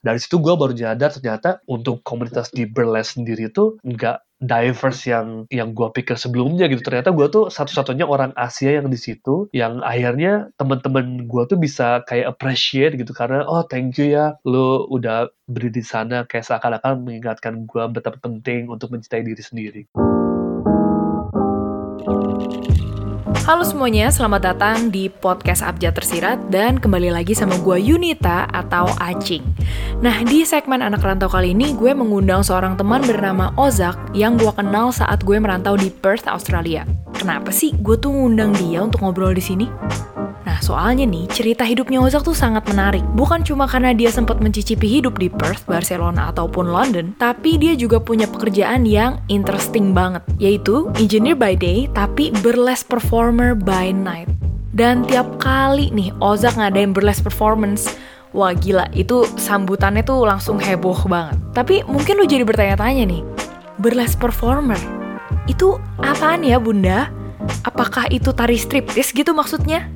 dari situ gue baru nyadar ternyata untuk komunitas di burlesque sendiri itu nggak diverse yang yang gue pikir sebelumnya gitu. Ternyata gue tuh satu-satunya orang Asia yang di situ yang akhirnya teman-teman gue tuh bisa kayak appreciate gitu. Karena oh thank you ya lo udah berdiri di sana. Kayak seakan-akan mengingatkan gue betapa penting untuk mencintai diri sendiri. Halo semuanya, selamat datang di podcast Abjad Tersirat dan kembali lagi sama gue Yunita atau Acing. Nah, di segmen Anak Rantau kali ini gue mengundang seorang teman bernama Ozak yang gue kenal saat gue merantau di Perth, Australia. Kenapa sih gue tuh ngundang dia untuk ngobrol di sini? Nah, soalnya nih, cerita hidupnya Ozak tuh sangat menarik. Bukan cuma karena dia sempat mencicipi hidup di Perth, Barcelona, ataupun London, tapi dia juga punya pekerjaan yang interesting banget, yaitu engineer by day, tapi burlesque performer by night. Dan tiap kali nih Ozak ngadain burlesque performance, wah gila, itu sambutannya tuh langsung heboh banget. Tapi mungkin lu jadi bertanya-tanya nih, burlesque performer, itu apaan ya bunda? Apakah itu tari striptis gitu maksudnya?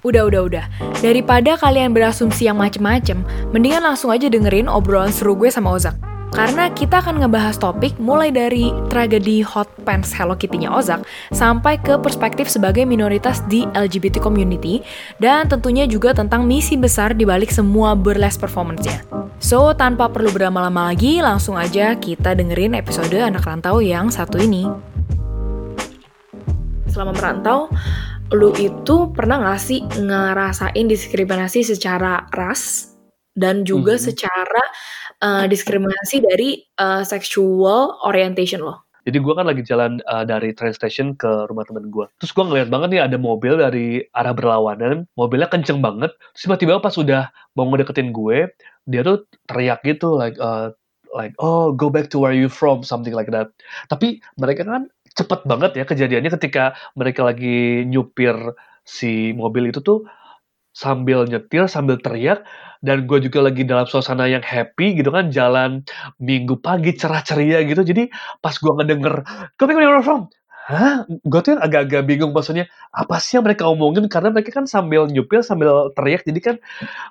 Udah, udah, udah. Daripada kalian berasumsi yang macem-macem, mendingan langsung aja dengerin obrolan seru gue sama Ozak. Karena kita akan ngebahas topik mulai dari tragedi hot pants Hello Kitty-nya Ozak sampai ke perspektif sebagai minoritas di LGBT community dan tentunya juga tentang misi besar di balik semua burlesque performance-nya. So, tanpa perlu berlama-lama lagi, langsung aja kita dengerin episode Anak Rantau yang satu ini. Selama merantau, lu itu pernah gak sih ngerasain diskriminasi secara ras dan juga hmm. secara uh, diskriminasi dari uh, sexual orientation lo? Jadi gue kan lagi jalan uh, dari train station ke rumah temen gue. Terus gue ngeliat banget nih ada mobil dari arah berlawanan. Mobilnya kenceng banget. Terus tiba-tiba pas udah mau ngedeketin gue, dia tuh teriak gitu like uh, like oh go back to where you from something like that. Tapi mereka kan cepet banget ya kejadiannya ketika mereka lagi nyupir si mobil itu tuh sambil nyetir sambil teriak dan gue juga lagi dalam suasana yang happy gitu kan jalan minggu pagi cerah ceria gitu. Jadi pas gue ngedenger gue pengen from Hah? Gue tuh agak-agak bingung maksudnya apa sih yang mereka omongin karena mereka kan sambil nyupir sambil teriak jadi kan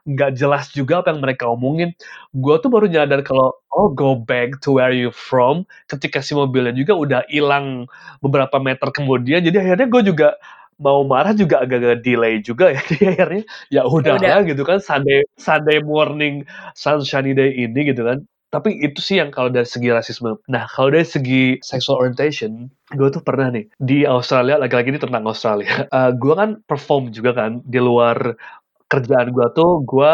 nggak jelas juga apa yang mereka omongin. Gue tuh baru nyadar kalau oh go back to where you from ketika si mobilnya juga udah hilang beberapa meter kemudian jadi akhirnya gue juga mau marah juga agak-agak delay juga ya jadi akhirnya ya, ya udah lah gitu kan Sunday Sunday morning sunshiny day ini gitu kan tapi itu sih yang kalau dari segi rasisme. Nah, kalau dari segi sexual orientation, gue tuh pernah nih di Australia, lagi-lagi ini tentang Australia. Uh, gue kan perform juga kan di luar kerjaan gue tuh, gue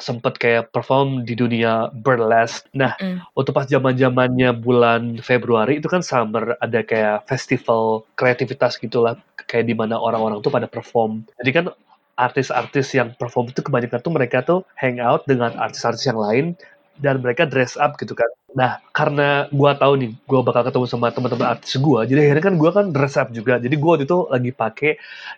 sempet kayak perform di dunia burlesque. Nah, mm. waktu pas zaman zamannya bulan Februari itu kan summer ada kayak festival kreativitas gitulah, kayak di mana orang-orang tuh pada perform. Jadi kan artis-artis yang perform itu kebanyakan tuh mereka tuh hangout dengan artis-artis yang lain dan mereka dress up gitu kan. Nah, karena gue tahu nih, gue bakal ketemu sama teman-teman artis gue, jadi akhirnya kan gue kan dress up juga. Jadi gue waktu itu lagi pakai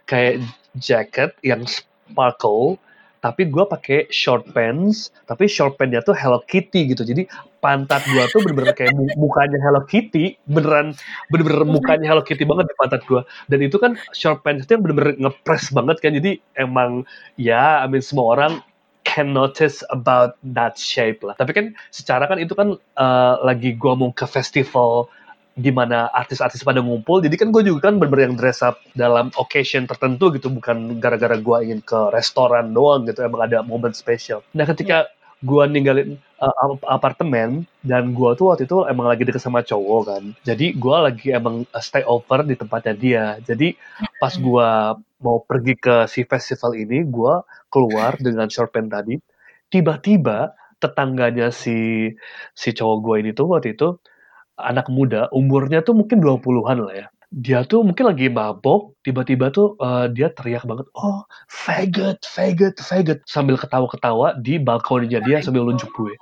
kayak jacket yang sparkle, tapi gue pakai short pants, tapi short pants tuh Hello Kitty gitu. Jadi pantat gue tuh bener-bener kayak mukanya Hello Kitty, beneran bener-bener mukanya Hello Kitty banget di pantat gue. Dan itu kan short pants itu yang bener-bener ngepres banget kan. Jadi emang ya, I mean semua orang can notice about that shape lah. Tapi kan secara kan itu kan uh, lagi gue mau ke festival di mana artis-artis pada ngumpul, jadi kan gue juga kan bener-bener yang dress up dalam occasion tertentu gitu, bukan gara-gara gue ingin ke restoran doang gitu, emang ada momen spesial. Nah ketika yeah. gue ninggalin uh, apartemen dan gue tuh waktu itu emang lagi deket sama cowok kan, jadi gue lagi emang stay over di tempatnya dia. Jadi pas gue mau pergi ke si festival ini, gue keluar dengan short pants tadi. Tiba-tiba tetangganya si si cowok gue ini tuh waktu itu anak muda, umurnya tuh mungkin 20-an lah ya. Dia tuh mungkin lagi mabok, tiba-tiba tuh uh, dia teriak banget, oh faggot, faggot, faggot, sambil ketawa-ketawa di balkonnya dia sambil nunjuk gue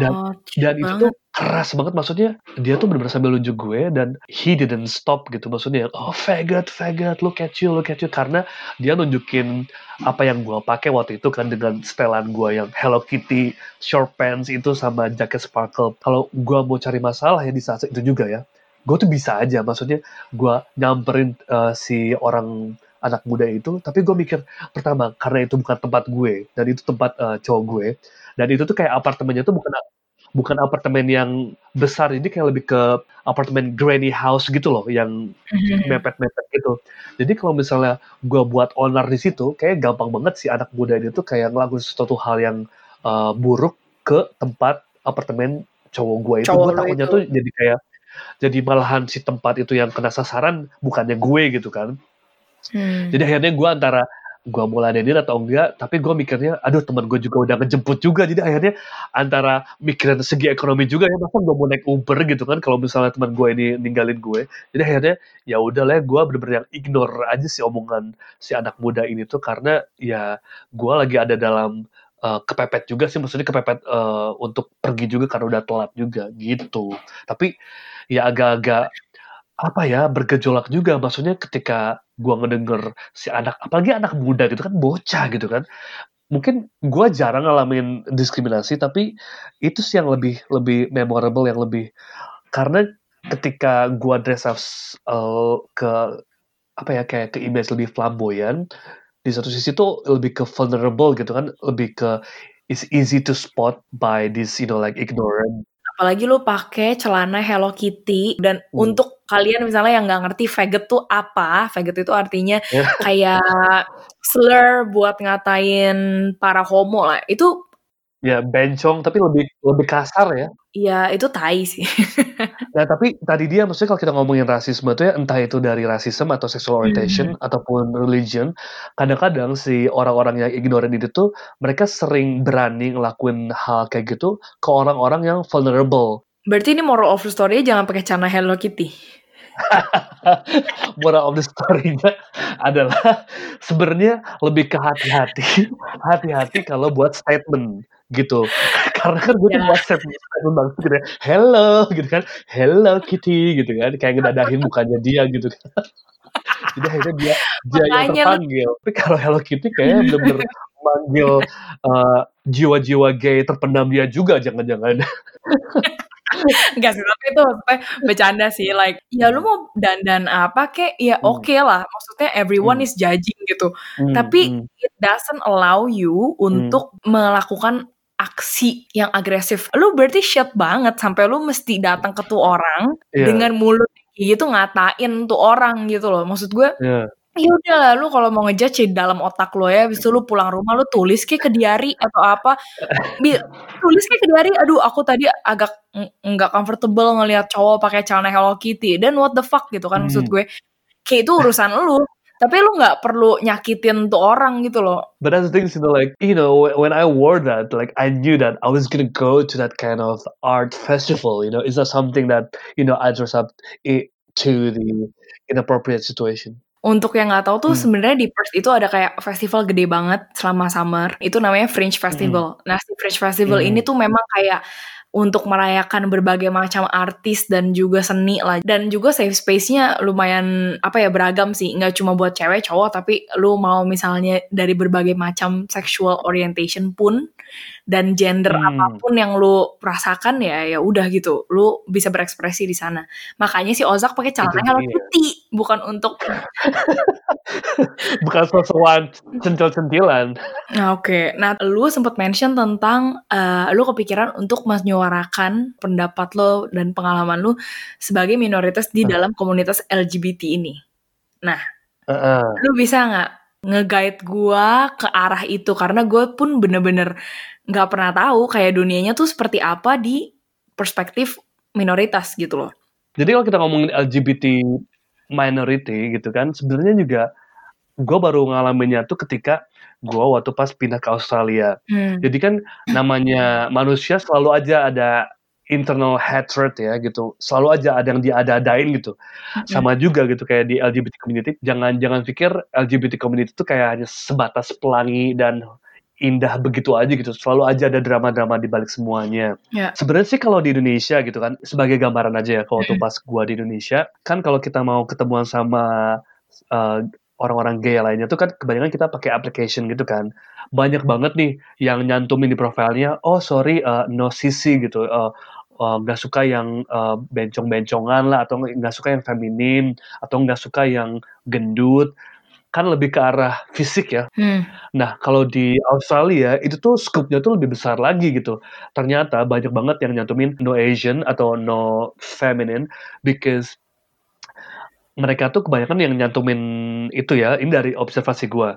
dan oh, dan itu tuh keras banget maksudnya dia tuh benar-benar sambil nunjuk gue dan he didn't stop gitu maksudnya oh faggot faggot look at you look at you. Karena dia nunjukin apa yang gue pakai waktu itu kan dengan setelan gue yang Hello Kitty short pants itu sama jaket sparkle. Kalau gue mau cari masalah ya di saat itu juga ya gue tuh bisa aja maksudnya gue nyamperin uh, si orang anak muda itu tapi gue mikir pertama karena itu bukan tempat gue dan itu tempat uh, cowok gue dan itu tuh kayak apartemennya tuh bukan bukan apartemen yang besar ini kayak lebih ke apartemen granny house gitu loh yang Mhm. mepet-mepet gitu. Jadi kalau misalnya gue buat owner di situ, kayak gampang banget si anak muda ini tuh kayak ngelakuin sesuatu hal yang uh, buruk ke tempat apartemen cowok gue itu. Gue takutnya itu. tuh jadi kayak jadi malahan si tempat itu yang kena sasaran bukannya gue gitu kan. Hmm. Jadi akhirnya gue antara gue mau ladenin atau enggak, tapi gue mikirnya, aduh teman gue juga udah ngejemput juga, jadi akhirnya antara mikirin segi ekonomi juga ya, masa gue mau naik Uber gitu kan, kalau misalnya teman gue ini ninggalin gue, jadi akhirnya ya udah lah, gue bener-bener yang ignore aja sih omongan si anak muda ini tuh, karena ya gue lagi ada dalam uh, kepepet juga sih, maksudnya kepepet uh, untuk pergi juga karena udah telat juga gitu. Tapi ya agak-agak apa ya bergejolak juga. Maksudnya ketika gua ngedenger si anak apalagi anak muda gitu kan bocah gitu kan mungkin gua jarang ngalamin diskriminasi tapi itu sih yang lebih lebih memorable yang lebih karena ketika gua dress up uh, ke apa ya kayak ke image lebih flamboyan di satu sisi tuh lebih ke vulnerable gitu kan lebih ke it's easy to spot by this you know like ignorant apalagi lu pakai celana Hello Kitty dan Hmm. untuk kalian misalnya yang nggak ngerti faggot tuh apa faggot itu artinya Ya. kayak slur buat ngatain para homo lah itu ya bencong tapi lebih lebih kasar ya ya itu tai sih. Nah, tapi tadi dia maksudnya kalau kita ngomongin rasisme itu ya entah itu dari rasisme atau sexual orientation ataupun religion, kadang-kadang si orang-orang yang ignorant itu tuh mereka sering berani ngelakuin hal kayak gitu ke orang-orang yang vulnerable. berarti ini moral of the story jangan pakai celana Hello Kitty. Moral of the story-nya adalah sebenarnya lebih ke hati-hati, hati-hati kalau buat statement gitu. Karena kan gue statement, statement banget gitu ya. Hello gitu kan. Hello Kitty gitu kan. Kayak ngedadahin mukanya dia gitu kan. Jadi akhirnya dia dia yang Makanya terpanggil. Tapi kalau Hello Kitty kayaknya bener-bener manggil uh, jiwa-jiwa gay terpendam dia juga jangan-jangan. Enggak sih, tapi itu maksudnya bercanda sih. Like, ya lu mau dandan apa kek, ya Hmm. oke lah. Maksudnya everyone Hmm. is judging gitu. Hmm, Tapi hmm. it doesn't allow you untuk melakukan aksi yang agresif. Lu berarti shit banget sampai lu mesti datang ke tuh orang Iya. dengan mulut gitu ngatain tuh orang gitu loh. Maksud gue, Iya. ya udah lah lu kalau mau ngejudge ya dalam otak lo ya. Habis itu lu pulang rumah lu tulis kayak ke diary atau apa. Bi- tulis kayak ke diary, aduh aku tadi agak ng- nggak comfortable ngelihat cowok pakai celana Hello Kitty. Dan what the fuck gitu kan maksud Hmm. gue. Kayak itu urusan lu. Tapi lu nggak perlu nyakitin tuh orang gitu loh. But that's the thing, you know, like you know, when- I wore that, like I knew that I was gonna go to that kind of art festival. You know, it's not something that you know I dress up to the inappropriate situation. Untuk yang nggak tahu tuh Hmm. sebenarnya di Perth itu ada kayak festival gede banget selama summer. Itu namanya Fringe Festival. Nah, si Fringe Festival Hmm. ini tuh memang kayak untuk merayakan berbagai macam artis dan juga seni lah. Dan juga safe space-nya lumayan apa ya beragam sih. Nggak cuma buat cewek cowok tapi lu mau misalnya dari berbagai macam sexual orientation pun dan gender Hmm. apa pun yang lu rasakan ya ya udah gitu. Lu bisa berekspresi di sana. Makanya si Ozak pakai celana dia. Kitty bukan untuk Bukan sosokan centil-centilan. Nah, Oke, nah lu sempat mention tentang eh, lu kepikiran untuk menyuarakan pendapat lo dan pengalaman lu sebagai minoritas di Hmm. dalam komunitas LGBT ini. Heeh. Lu bisa nggak nge-guide gua ke arah itu karena gue pun bener-bener nggak pernah tahu kayak dunianya tuh seperti apa di perspektif minoritas gitu loh. Jadi kalau kita ngomongin LGBT minority gitu kan, sebenarnya juga gue baru ngalaminnya tuh ketika gue waktu pas pindah ke Australia. Hmm. Jadi kan namanya manusia selalu aja ada internal hatred ya gitu. Selalu aja ada yang diada-adain gitu. Sama juga gitu kayak di LGBT community. Jangan jangan pikir LGBT community itu kayak hanya sebatas pelangi dan indah begitu aja gitu. Selalu aja ada drama-drama di balik semuanya. Ya. Sebenarnya sih kalau di Indonesia gitu kan sebagai gambaran aja ya kalau Mm. pas gua di Indonesia kan kalau kita mau ketemuan sama uh, orang-orang gay lainnya tuh kan kebanyakan kita pakai application gitu kan. Banyak banget nih yang nyantumin di profilnya, oh sorry uh, no sisi gitu. Uh, uh, nggak suka yang uh, bencong-bencongan lah atau nggak suka yang feminin atau nggak suka yang gendut kan lebih ke arah fisik ya. Hmm. Nah, kalau di Australia itu tuh scope-nya tuh lebih besar lagi gitu. Ternyata banyak banget yang nyantumin no Asian atau no feminine because mereka tuh kebanyakan yang nyantumin itu ya, ini dari observasi gua.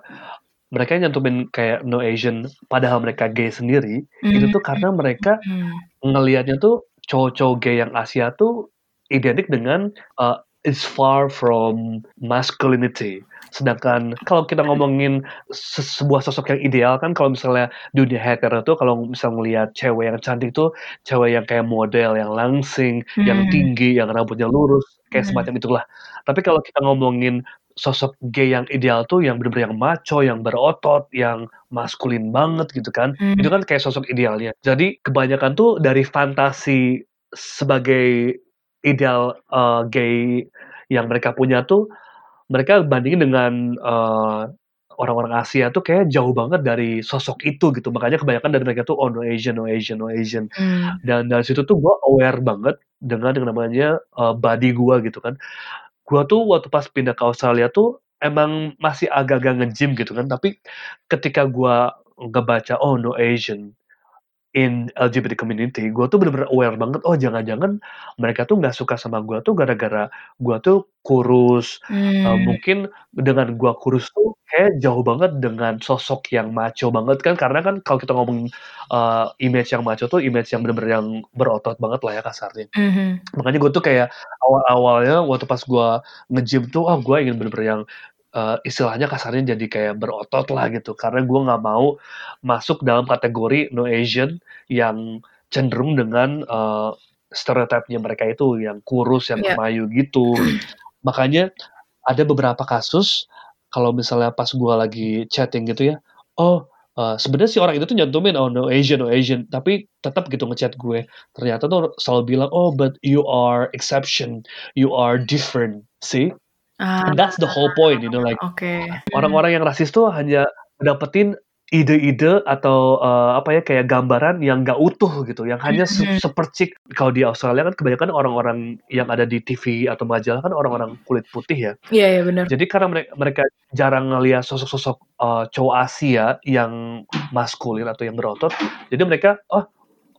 Mereka yang nyantumin kayak no Asian padahal mereka gay sendiri, itu tuh karena mereka Hmm. ngelihatnya tuh cowok-cowok gay yang Asia tuh identik dengan uh, is far from masculinity. Sedangkan kalau kita ngomongin se- sebuah sosok yang ideal kan kalau misalnya dunia hetero tuh kalau misalnya ngelihat cewek yang cantik tuh cewek yang kayak model yang langsing, yang Hmm. tinggi, yang rambutnya lurus, kayak Hmm. semacam itulah. Tapi kalau kita ngomongin sosok gay yang ideal tuh yang bener-bener yang macho, yang berotot, yang maskulin banget gitu kan. Hmm. Itu kan kayak sosok idealnya. Jadi kebanyakan tuh dari fantasi sebagai ideal uh, gay yang mereka punya tuh mereka bandingin dengan uh, orang-orang Asia tuh kayak jauh banget dari sosok itu gitu. Makanya kebanyakan dari mereka tuh oh no Asian, no Asian, no Asian. Hmm. Dan dari situ tuh gue aware banget dengan yang namanya uh, body gue gitu kan. Gue tuh waktu pas pindah ke Australia tuh emang masih agak-agak nge-gym gitu kan. Tapi ketika gue ngebaca oh no Asian in LGBT community, gue tuh bener-bener aware banget. Oh jangan-jangan mereka tuh nggak suka sama gue tuh gara-gara gue tuh kurus. Uh, Hmm. mungkin dengan gue kurus tuh kayak jauh banget dengan sosok yang macho banget kan. Karena kan kalau kita ngomong uh, image yang macho tuh image yang bener-bener yang berotot banget lah ya kasarnya. Mhm. Makanya gue tuh kayak awal-awalnya waktu pas gue nge-gym tuh, ah gue ingin bener-bener yang uh, istilahnya kasarnya jadi kayak berotot lah gitu. Karena gue nggak mau masuk dalam kategori no Asian yang cenderung dengan uh, stereotipnya mereka itu yang kurus, yang Iya. kemayu gitu. Makanya ada beberapa kasus kalau misalnya pas gue lagi chatting gitu ya, oh uh, sebenarnya si orang itu tuh nyantumin oh no Asian, no Asian, tapi tetap gitu ngechat gue. Ternyata tuh selalu bilang oh but you are exception, you are different, see? Ah, And that's the whole point, you know, like oke. orang-orang yang rasis tuh hanya dapetin ide-ide atau uh, apa ya kayak gambaran yang gak utuh gitu, yang hanya se- sepercik. Kalau di Australia kan kebanyakan orang-orang yang ada di TV atau majalah kan orang-orang kulit putih ya. Iya, iya benar. Jadi karena mereka, mereka jarang ngelihat sosok-sosok uh, cowok Asia yang maskulin atau yang berotot, jadi mereka oh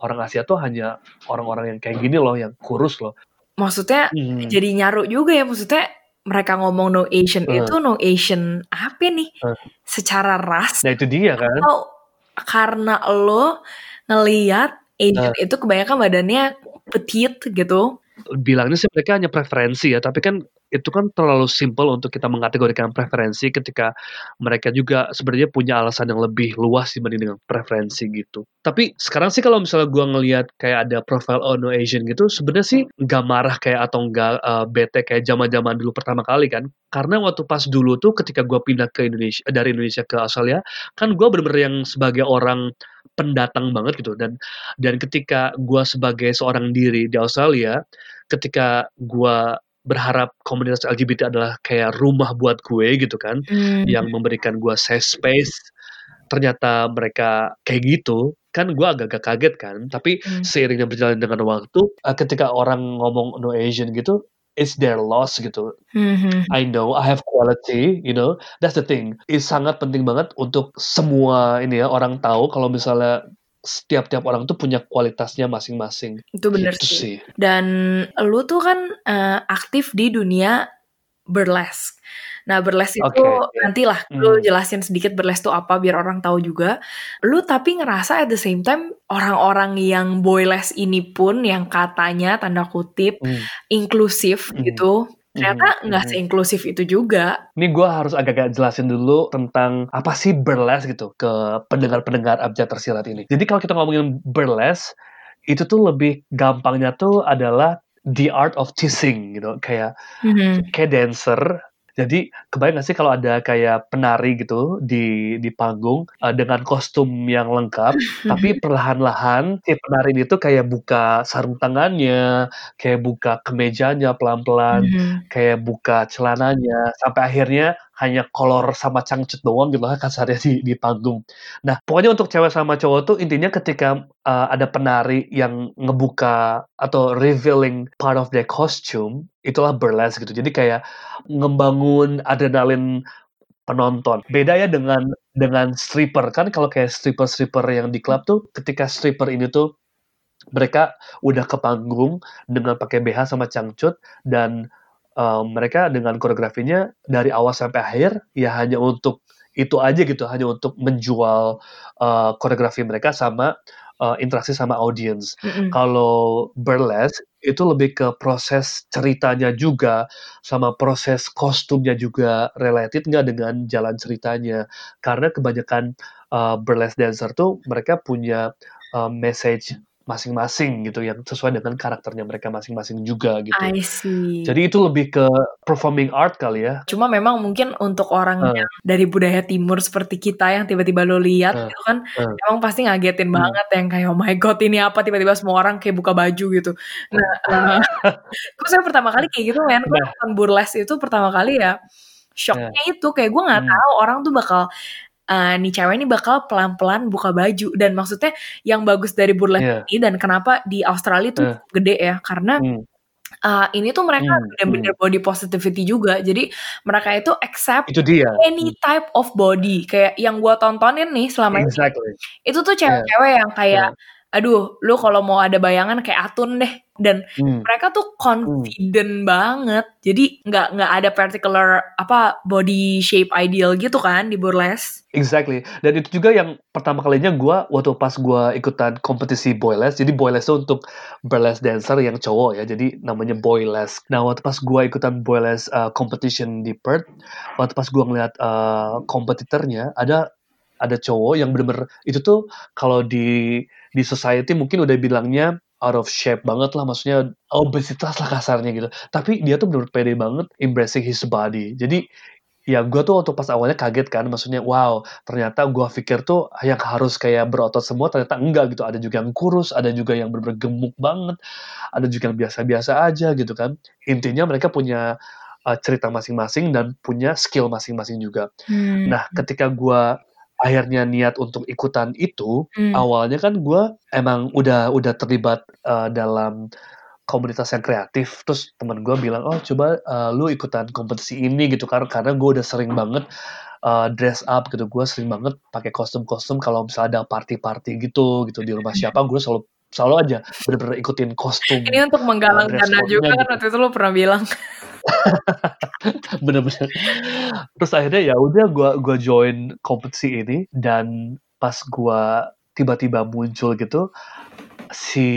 orang Asia tuh hanya orang-orang yang kayak gini loh, yang kurus loh. Maksudnya Hmm. jadi nyaru juga ya maksudnya mereka ngomong no Asian Eh. itu no Asian apa nih? Eh. Secara ras Nah itu dia kan. atau karena lo ngeliat Asian itu kebanyakan badannya petite gitu. bilangnya sih mereka hanya preferensi ya, tapi kan itu kan terlalu simpel untuk kita mengategorikan preferensi ketika mereka juga sebenarnya punya alasan yang lebih luas dibanding dengan preferensi gitu. Tapi sekarang sih kalau misalnya gua ngelihat kayak ada profile oh no Asian gitu, sebenarnya sih nggak marah kayak atau nggak uh, bete kayak zaman-zaman dulu pertama kali kan. Karena waktu pas dulu tuh ketika gua pindah ke Indonesia dari Indonesia ke Australia, kan gua bener-bener yang sebagai orang pendatang banget gitu dan dan ketika gua sebagai seorang diri di Australia, ketika gua berharap komunitas LGBT adalah kayak rumah buat gue gitu kan, Hmm. yang memberikan gua safe space, ternyata mereka kayak gitu, kan gua agak-agak kaget kan. Tapi Hmm. seiringnya berjalan dengan waktu, uh, ketika orang ngomong no Asian gitu, it's their loss gitu. Mhm. I know I have quality, you know, that's the thing. It's sangat penting banget untuk semua ini ya orang tahu kalau misalnya setiap-tiap orang tuh punya kualitasnya masing-masing. Itu bener Gitu sih. sih. Dan lu tuh kan eh, aktif di dunia burlesque. Nah, burlesque itu Oke, iya. nantilah lu Hmm. jelasin sedikit burlesque itu apa biar orang tahu juga. Lu tapi ngerasa at the same time orang-orang yang boyless ini pun yang katanya tanda kutip Hmm. inklusif Mhm. gitu. Ternyata Mhm, nggak mhm. seinklusif itu juga. Ini gue harus agak-agak jelasin dulu tentang apa sih burlesque gitu ke pendengar-pendengar abjad tersirat ini. Jadi kalau kita ngomongin burlesque, itu tuh lebih gampangnya tuh adalah the art of teasing gitu. Kayak Mhm. kayak dancer. Jadi kebayang gak sih kalau ada kayak penari gitu di di panggung uh, dengan kostum yang lengkap, tapi perlahan-lahan si penari ini tuh kayak buka sarung tangannya, kayak buka kemejanya pelan-pelan, Mhm. kayak buka celananya, sampai akhirnya hanya kolor sama cangcut doang gitu lah kasarnya di, di panggung. Nah pokoknya untuk cewek sama cowok tuh intinya ketika uh, ada penari yang ngebuka atau revealing part of their costume, itulah burlesque gitu. Jadi kayak ngembangun adrenalin penonton. Beda ya dengan dengan stripper kan kalau kayak stripper-stripper yang di klub tuh ketika stripper ini tuh mereka udah ke panggung dengan pakai BH sama cangcut dan um, mereka dengan koreografinya dari awal sampai akhir ya hanya untuk itu aja gitu hanya untuk menjual uh, koreografi mereka sama uh, interaksi sama audience. Mm-mm. Kalau burlesque itu lebih ke proses ceritanya juga sama proses kostumnya juga related nggak dengan jalan ceritanya. Karena kebanyakan uh, burlesque dancer tuh mereka punya uh, message masing-masing gitu yang sesuai dengan karakternya mereka masing-masing juga gitu. I see. Jadi itu lebih ke performing art kali ya. Cuma memang mungkin untuk orang Uh. yang dari budaya timur seperti kita yang tiba-tiba lo lihat Uh, itu kan uh. emang pasti ngagetin Hmm. banget yang kayak oh my god ini apa tiba-tiba semua orang kayak buka baju gitu. Nah, uh, gue saya pertama kali kayak gitu men, gue Nah. nonton burlesque itu pertama kali ya shocknya itu kayak gue nggak Hmm. tahu orang tuh bakal eh, nih cewek ini bakal pelan-pelan buka baju dan maksudnya yang bagus dari Iya. burlesque ini dan kenapa di Australia tuh cukup gede ya karena Hmm. eh, ini tuh mereka Hmm, bener-bener body positivity juga jadi mereka itu accept Itu dia. any type of body kayak yang gua tontonin nih selama ini Exactly. itu tuh cewek-cewek yang kayak aduh lu kalau mau ada bayangan kayak Atun deh dan Hmm. mereka tuh confident banget jadi nggak nggak ada particular apa body shape ideal gitu kan di burlesque Exactly. Dan itu juga yang pertama kalinya gua waktu pas gua ikutan kompetisi boyless. Jadi boyless itu untuk burlesque dancer yang cowok ya. Jadi namanya boyless. Nah waktu pas gua ikutan boyless uh, competition di Perth, waktu pas gua ngeliat uh, kompetitornya ada ada cowok yang bener-bener itu tuh kalau di di society mungkin udah bilangnya out of shape banget lah maksudnya obesitas lah kasarnya gitu. Tapi dia tuh bener-bener pede banget embracing his body. Jadi ya gue tuh waktu pas awalnya kaget kan maksudnya wow ternyata gue pikir tuh yang harus kayak berotot semua ternyata enggak gitu. Ada juga yang kurus ada juga yang bener-bener gemuk banget ada juga yang biasa-biasa aja gitu kan. Intinya mereka punya uh, cerita masing-masing dan punya skill masing-masing juga. Hmm. nah ketika gue akhirnya niat untuk ikutan itu Hmm. awalnya kan gue emang udah udah terlibat uh, dalam komunitas yang kreatif. Terus teman gue bilang oh coba uh, lu ikutan kompetisi ini gitu karena karena gue udah sering banget uh, dress up gitu. Gue sering banget pakai kostum-kostum kalau misalnya ada party-party gitu gitu. Di rumah siapa gue selalu selalu aja bener-bener ikutin kostum ini untuk menggalang dress dana juga kan gitu. waktu itu lu pernah bilang bener-bener. Terus akhirnya ya udah gua gua join kompetisi ini dan pas gua tiba-tiba muncul gitu si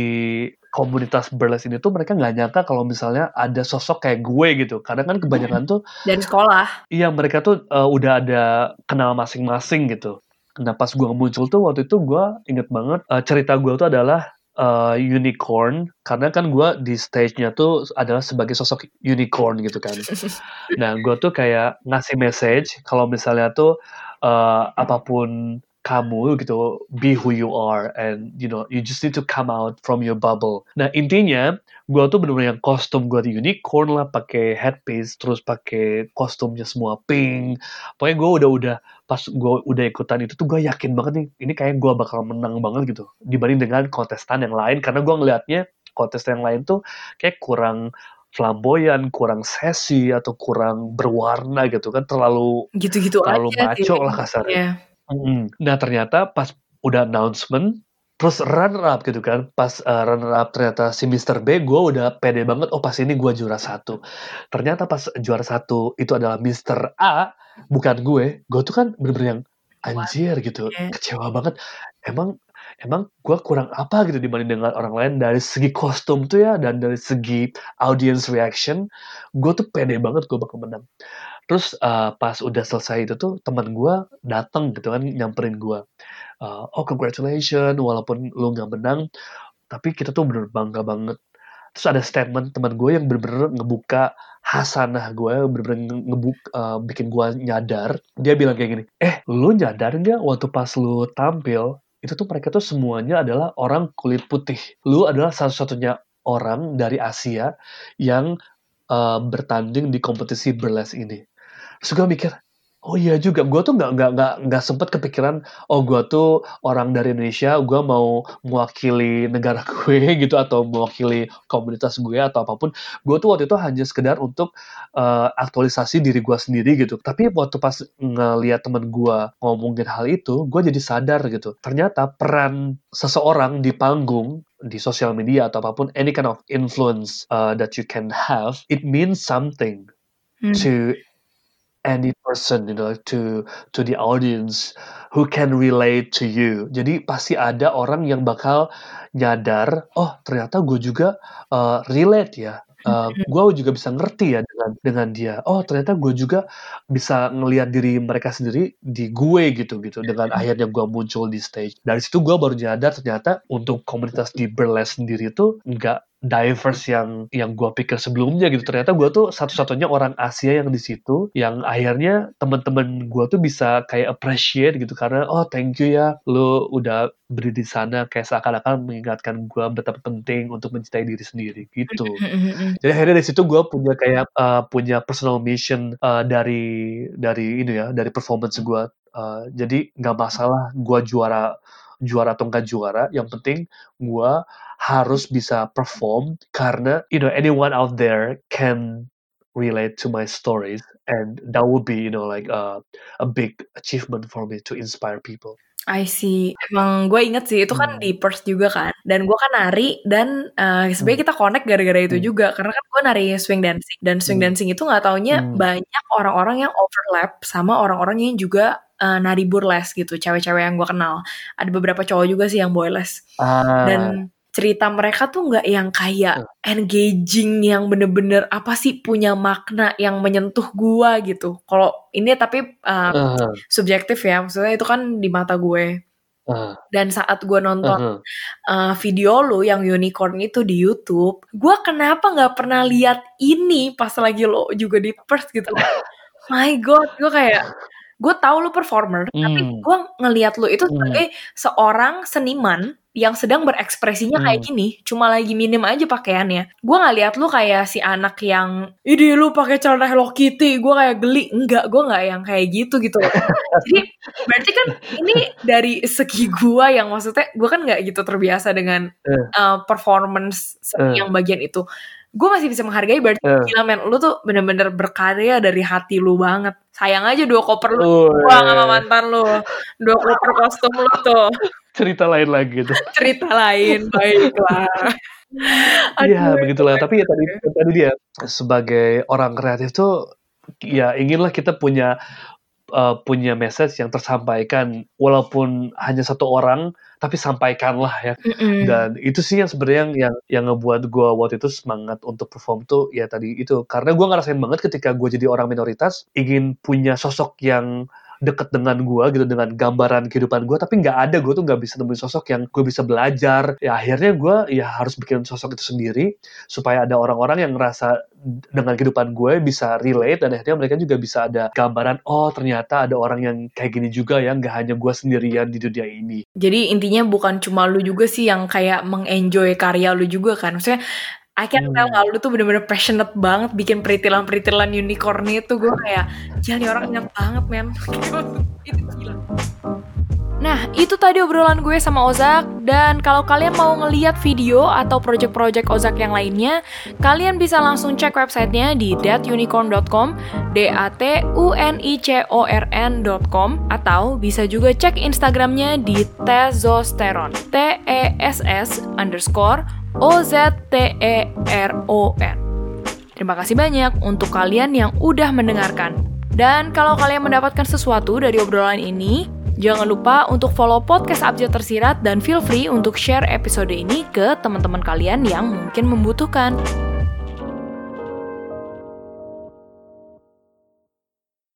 komunitas burlesque ini tuh mereka nggak nyangka kalau misalnya ada sosok kayak gue gitu. Karena kan kebanyakan tuh dari sekolah. Iya mereka tuh uh, udah ada kenal masing-masing gitu. Nah pas gua muncul tuh waktu itu gua inget banget uh, cerita gua tuh adalah uh, unicorn karena kan gua di stage-nya tuh adalah sebagai sosok unicorn gitu kan Nah, gue tuh kayak ngasih message kalau misalnya tuh uh, apa pun kamu gitu, be who you are and you know you just need to come out from your bubble. Nah intinya gue tuh bener-bener yang kostum gue di unicorn lah, pakai headpiece, terus pakai kostumnya semua pink. Pokoknya gue udah udah pas gue udah ikutan itu tuh gue yakin banget nih, ini kayak gue bakal menang banget gitu dibanding dengan kontestan yang lain karena gue ngelihatnya kontestan yang lain tuh kayak kurang flamboyan, kurang sesi atau kurang berwarna gitu kan terlalu gitu-gitu terlalu aja maco lah kasarnya. Mm. Nah ternyata pas udah announcement terus runner up gitu kan pas uh, runner up ternyata si Mr. B gue udah pede banget oh pas ini gue juara satu ternyata pas juara satu itu adalah Mr. A bukan gue gue tuh kan bener-bener yang anjir gitu Iya. kecewa banget emang emang gue kurang apa gitu dibanding dengan orang lain dari segi kostum tuh ya dan dari segi audience reaction gue tuh pede banget gue bakal menang terus uh, pas udah selesai itu tuh teman gue datang gitu kan nyamperin gue uh, oh congratulations walaupun lu nggak menang tapi kita tuh bener bangga banget. Terus ada statement teman gue yang bener-bener ngebuka hasanah gue bener-bener nge- ngebuk uh, bikin gue nyadar. Dia bilang kayak gini eh lu nyadar nggak waktu pas lu tampil itu tuh mereka tuh semuanya adalah orang kulit putih. Lu adalah satu-satunya orang dari Asia yang uh, bertanding di kompetisi burlesque ini terus gue mikir Oh iya juga, gue tuh nggak nggak nggak nggak sempet kepikiran, oh gue tuh orang dari Indonesia, gue mau mewakili negara gue gitu atau mewakili komunitas gue atau apa pun. Gue tuh waktu itu hanya sekedar untuk uh, aktualisasi diri gue sendiri gitu. Tapi waktu pas ngeliat temen gue ngomongin hal itu, gue jadi sadar gitu. Ternyata peran seseorang di panggung di sosial media atau apa pun any kind of influence uh, that you can have, it means something hmm. to any person you know to to the audience who can relate to you. Jadi pasti ada orang yang bakal nyadar oh ternyata gue juga uh, relate ya. Uh, gue juga bisa ngerti ya dengan dengan dia. Oh ternyata gue juga bisa ngelihat diri mereka sendiri di gue gitu gitu. Dengan akhirnya gue muncul di stage. Dari situ gue baru nyadar ternyata untuk komunitas di burlesque sendiri itu nggak diverse yang yang gue pikir sebelumnya gitu. Ternyata gue tuh satu-satunya orang Asia yang di situ yang akhirnya temen-temen gue tuh bisa kayak appreciate gitu. Karena oh thank you ya lo udah berdiri di sana. Kayak seakan-akan mengingatkan gue betapa penting untuk mencintai diri sendiri gitu. Jadi akhirnya dari situ gue punya kayak uh, punya personal mission uh, dari dari ini ya dari performance gue uh, jadi nggak masalah gue juara juara atau enggak juara, yang penting gue harus bisa perform karena you know anyone out there can relate to my stories and that would be you know like a, a big achievement for me to inspire people. I see. Emang gue inget sih itu kan hmm. di Perth juga kan. Dan gue kan nari dan uh, sebenarnya hmm. kita connect gara-gara itu hmm. juga karena kan gue nari swing dancing dan swing hmm. dancing itu nggak taunya hmm. banyak orang-orang yang overlap sama orang-orang yang juga uh, nari burlesque gitu, cewek-cewek yang gue kenal. Ada beberapa cowok juga sih yang boyless. Ah. Dan cerita mereka tuh nggak yang kayak engaging yang bener-bener apa sih punya makna yang menyentuh gua gitu. Kalau ini tapi uh, uh. subjektif ya, maksudnya itu kan di mata gue. Uh. Dan saat gue nonton uh -huh. uh, video lo yang unicorn itu di YouTube, gue kenapa nggak pernah lihat ini pas lagi lo juga di Perth gitu? My God, gue kayak gue tahu lu performer, hmm. tapi gue ngelihat lu itu sebagai hmm. seorang seniman yang sedang berekspresinya hmm. kayak gini, cuma lagi minim aja pakaiannya. Gue nggak lihat lu kayak si anak yang, ini lu pakai celana Hello Kitty, gue kayak geli. Enggak, gue nggak yang kayak gitu gitu. Jadi berarti kan ini dari segi gue yang maksudnya gue kan nggak gitu terbiasa dengan uh, performance uh. yang bagian itu gue masih bisa menghargai berarti uh. gila men. Lu tuh bener-bener berkarya dari hati lu banget. Sayang aja dua koper lu buang sama mantan lu. Dua koper kostum lu tuh. Cerita lain lagi tuh. Cerita lain baiklah. Iya begitulah. tapi ya tadi tadi dia sebagai orang kreatif tuh ya inginlah kita punya uh, punya message yang tersampaikan walaupun hanya satu orang tapi sampaikanlah ya. Mm-hmm. Dan itu sih yang sebenarnya yang yang yang ngebuat gue waktu itu semangat untuk perform tuh ya tadi itu karena gue ngerasain banget ketika gue jadi orang minoritas ingin punya sosok yang deket dengan gue gitu dengan gambaran kehidupan gue tapi nggak ada gue tuh nggak bisa nemuin sosok yang gue bisa belajar. Ya akhirnya gue ya harus bikin sosok itu sendiri supaya ada orang-orang yang ngerasa dengan kehidupan gue bisa relate dan akhirnya mereka juga bisa ada gambaran oh ternyata ada orang yang kayak gini juga ya nggak hanya gue sendirian di dunia ini. Jadi intinya bukan cuma lu juga sih yang kayak mengenjoy karya lu juga kan. Maksudnya I can tell hmm. lu tuh bener-bener passionate banget bikin peritilan-peritilan unicorn itu. Gue kayak nih orang ingat banget men. Itu gila. Nah, itu tadi obrolan gue sama Ozak. Dan kalau kalian mau ngeliat video atau project-project Ozak yang lainnya, kalian bisa langsung cek websitenya di datunicorn.com, d a t u n i c o r n.com atau bisa juga cek Instagramnya di testosteron, t e s s underscore O-Z-T-E-R-O-N. Terima kasih banyak untuk kalian yang udah mendengarkan. Dan kalau kalian mendapatkan sesuatu dari obrolan ini, jangan lupa untuk follow podcast Abjad Tersirat dan feel free untuk share episode ini ke teman-teman kalian yang mungkin membutuhkan.